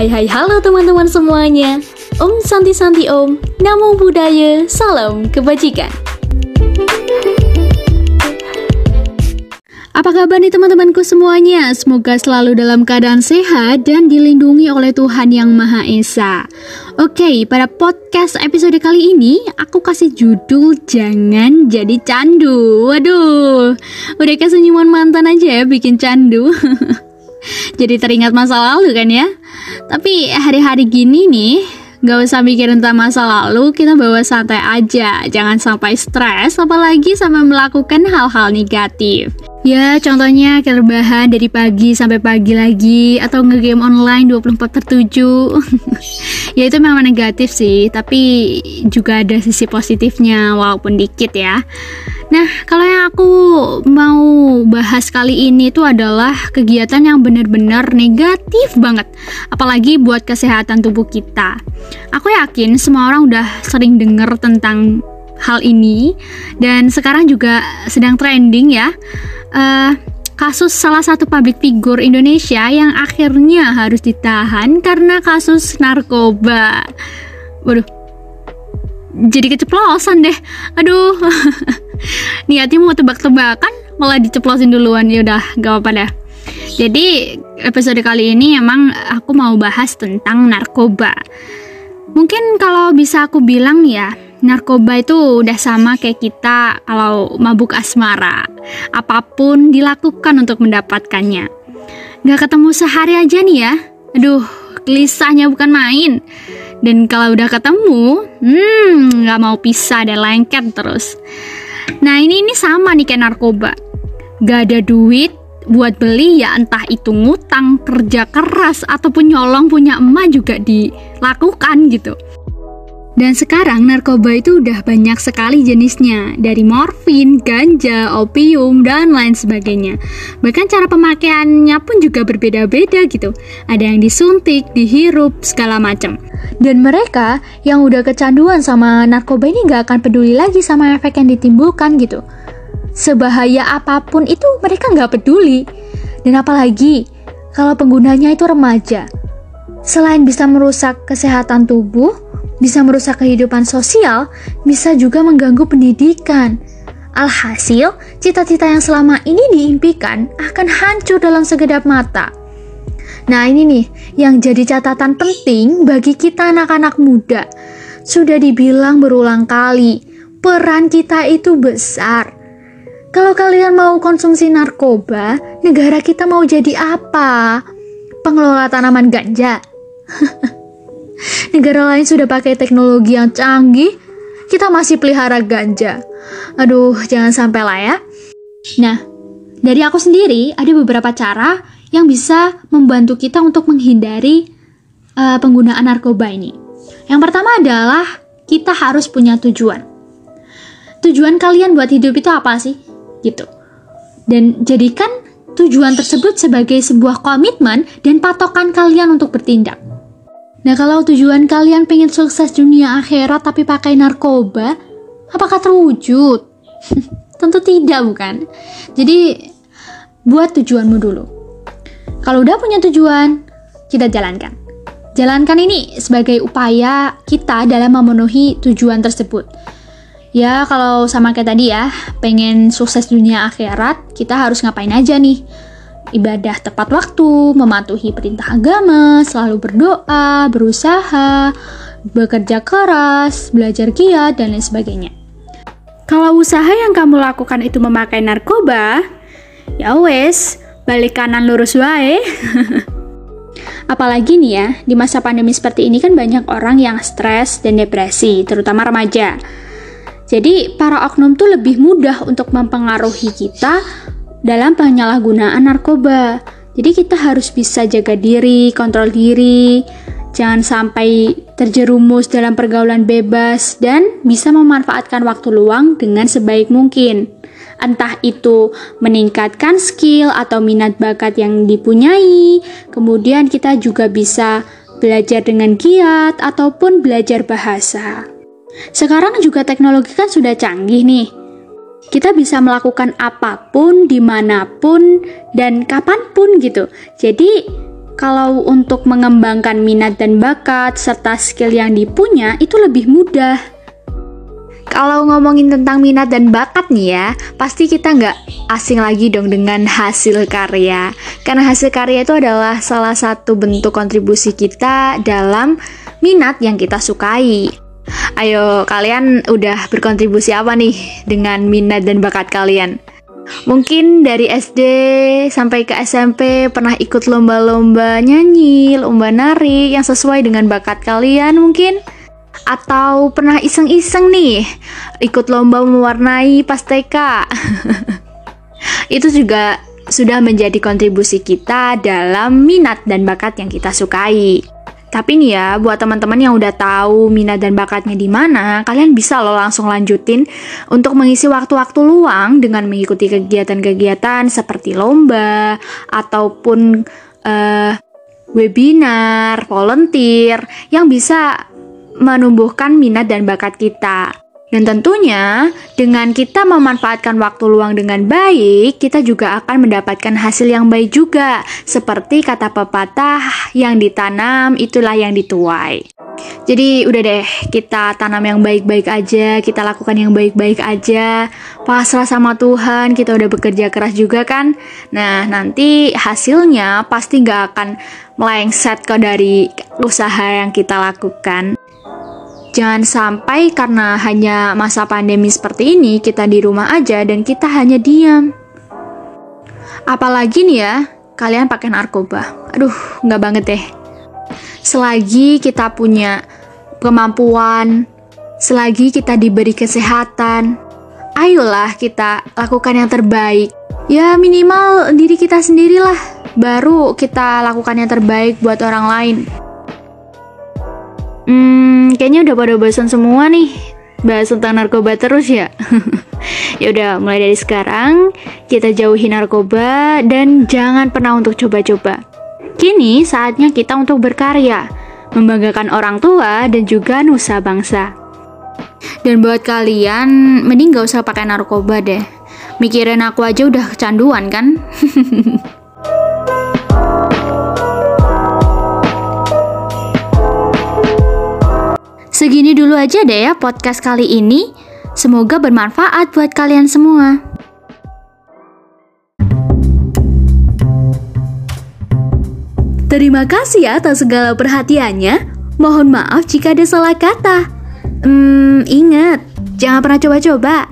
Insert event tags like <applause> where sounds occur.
Hai hai halo teman-teman semuanya Om Santi Santi Om Namo Buddhaya Salam Kebajikan Apa kabar nih teman-temanku semuanya? Semoga selalu dalam keadaan sehat dan dilindungi oleh Tuhan Yang Maha Esa. Oke, pada podcast episode kali ini aku kasih judul Jangan Jadi Candu. Waduh, udah kayak senyuman mantan aja ya bikin candu. <laughs> Jadi teringat masa lalu kan ya? Tapi hari-hari gini nih, Gak usah mikirin tentang masa lalu, kita bawa santai aja. Jangan sampai stres, apalagi sampai melakukan hal-hal negatif. Ya, contohnya kita rebahan dari pagi sampai pagi lagi, atau ngegame online 24 per 7. <laughs> ya itu memang negatif sih, tapi juga ada sisi positifnya, walaupun dikit ya. Nah, kalau yang aku mau bahas kali ini itu adalah kegiatan yang benar-benar negatif banget, apalagi buat kesehatan tubuh kita. Aku yakin semua orang udah sering dengar tentang hal ini dan sekarang juga sedang trending ya. Uh, kasus salah satu public figure Indonesia yang akhirnya harus ditahan karena kasus narkoba. Waduh, jadi keceplosan deh. Aduh. <laughs> niatnya mau tebak-tebakan malah diceplosin duluan ya udah gak apa-apa dah jadi episode kali ini emang aku mau bahas tentang narkoba mungkin kalau bisa aku bilang ya narkoba itu udah sama kayak kita kalau mabuk asmara apa pun dilakukan untuk mendapatkannya gak ketemu sehari aja nih ya aduh gelisahnya bukan main dan kalau udah ketemu, hmm, nggak mau pisah dan lengket terus. Nah ini ini sama nih kayak narkoba. Gak ada duit buat beli ya entah itu ngutang, kerja keras ataupun nyolong punya emak juga dilakukan gitu. Dan sekarang narkoba itu udah banyak sekali jenisnya, dari morfin, ganja, opium, dan lain sebagainya. Bahkan cara pemakaiannya pun juga berbeda-beda gitu. Ada yang disuntik, dihirup, segala macam. Dan mereka yang udah kecanduan sama narkoba ini gak akan peduli lagi sama efek yang ditimbulkan gitu. Sebahaya apa pun itu mereka gak peduli. Dan apalagi kalau penggunanya itu remaja. Selain bisa merusak kesehatan tubuh, bisa merusak kehidupan sosial, bisa juga mengganggu pendidikan. Alhasil, cita-cita yang selama ini diimpikan akan hancur dalam segedap mata. Nah, ini nih yang jadi catatan penting bagi kita anak-anak muda. Sudah dibilang berulang kali, peran kita itu besar. Kalau kalian mau konsumsi narkoba, negara kita mau jadi apa? Pengelola tanaman ganja? <laughs> Negara lain sudah pakai teknologi yang canggih, kita masih pelihara ganja. Aduh, jangan sampai lah ya. Nah, dari aku sendiri ada beberapa cara yang bisa membantu kita untuk menghindari uh, penggunaan narkoba ini. Yang pertama adalah kita harus punya tujuan. Tujuan kalian buat hidup itu apa sih? Gitu. Dan jadikan tujuan tersebut sebagai sebuah komitmen dan patokan kalian untuk bertindak. Nah kalau tujuan kalian pengen sukses dunia akhirat tapi pakai narkoba, apakah terwujud? <laughs> Tentu tidak bukan? Jadi buat tujuanmu dulu. Kalau udah punya tujuan, kita jalankan. Jalankan ini sebagai upaya kita dalam memenuhi tujuan tersebut. Ya, kalau sama kayak tadi ya, pengen sukses dunia akhirat, kita harus ngapain aja nih? Ibadah tepat waktu, mematuhi perintah agama, selalu berdoa, berusaha, bekerja keras, belajar giat, dan lain sebagainya. Kalau usaha yang kamu lakukan itu memakai narkoba, ya wes, balik kanan lurus wae. <laughs> Apalagi nih ya, di masa pandemi seperti ini kan banyak orang yang stres dan depresi, terutama remaja. Jadi, para oknum tuh lebih mudah untuk mempengaruhi kita dalam penyalahgunaan narkoba. Jadi kita harus bisa jaga diri, kontrol diri, jangan sampai terjerumus dalam pergaulan bebas dan bisa memanfaatkan waktu luang dengan sebaik mungkin. Entah itu meningkatkan skill atau minat bakat yang dipunyai, kemudian kita juga bisa belajar dengan giat ataupun belajar bahasa. Sekarang juga teknologi kan sudah canggih nih kita bisa melakukan apa pun, di mana pun, dan kapan pun gitu. Jadi, kalau untuk mengembangkan minat dan bakat serta skill yang dipunya itu lebih mudah. Kalau ngomongin tentang minat dan bakat nih ya, pasti kita nggak asing lagi dong dengan hasil karya. Karena hasil karya itu adalah salah satu bentuk kontribusi kita dalam minat yang kita sukai. Ayo, kalian udah berkontribusi apa nih dengan minat dan bakat kalian? Mungkin dari SD sampai ke SMP pernah ikut lomba-lomba nyanyi, lomba nari yang sesuai dengan bakat kalian mungkin? Atau pernah iseng-iseng nih ikut lomba mewarnai pas? <laughs> Itu juga sudah menjadi kontribusi kita dalam minat dan bakat yang kita sukai. Tapi nih ya, buat teman-teman yang udah tahu minat dan bakatnya di mana, kalian bisa loh langsung lanjutin untuk mengisi waktu-waktu luang dengan mengikuti kegiatan-kegiatan seperti lomba ataupun uh, webinar, volunteer yang bisa menumbuhkan minat dan bakat kita. Dan tentunya, dengan kita memanfaatkan waktu luang dengan baik, kita juga akan mendapatkan hasil yang baik juga. Seperti kata pepatah, yang ditanam itulah yang dituai. Jadi udah deh, kita tanam yang baik-baik aja, kita lakukan yang baik-baik aja. Pasrah sama Tuhan, kita udah bekerja keras juga kan. Nah, nanti hasilnya pasti gak akan melengset kok dari usaha yang kita lakukan. Jangan sampai karena hanya masa pandemi seperti ini, kita di rumah aja dan kita hanya diam. Apalagi nih ya, kalian pakai narkoba. Aduh, nggak banget deh. Selagi kita punya kemampuan, selagi kita diberi kesehatan, ayolah kita lakukan yang terbaik. Ya minimal diri kita sendirilah, baru kita lakukan yang terbaik buat orang lain. Hmm, kayaknya udah pada bosan semua nih bahas tentang narkoba terus ya. <laughs> ya udah, mulai dari sekarang kita jauhi narkoba dan jangan pernah untuk coba-coba. Kini saatnya kita untuk berkarya, membanggakan orang tua dan juga nusa bangsa. Dan buat kalian, mending gak usah pakai narkoba deh. Mikirin aku aja udah kecanduan kan? <laughs> Segini dulu aja deh ya podcast kali ini. Semoga bermanfaat buat kalian semua. Terima kasih atas segala perhatiannya. Mohon maaf jika ada salah kata. Hmm, ingat, jangan pernah coba-coba.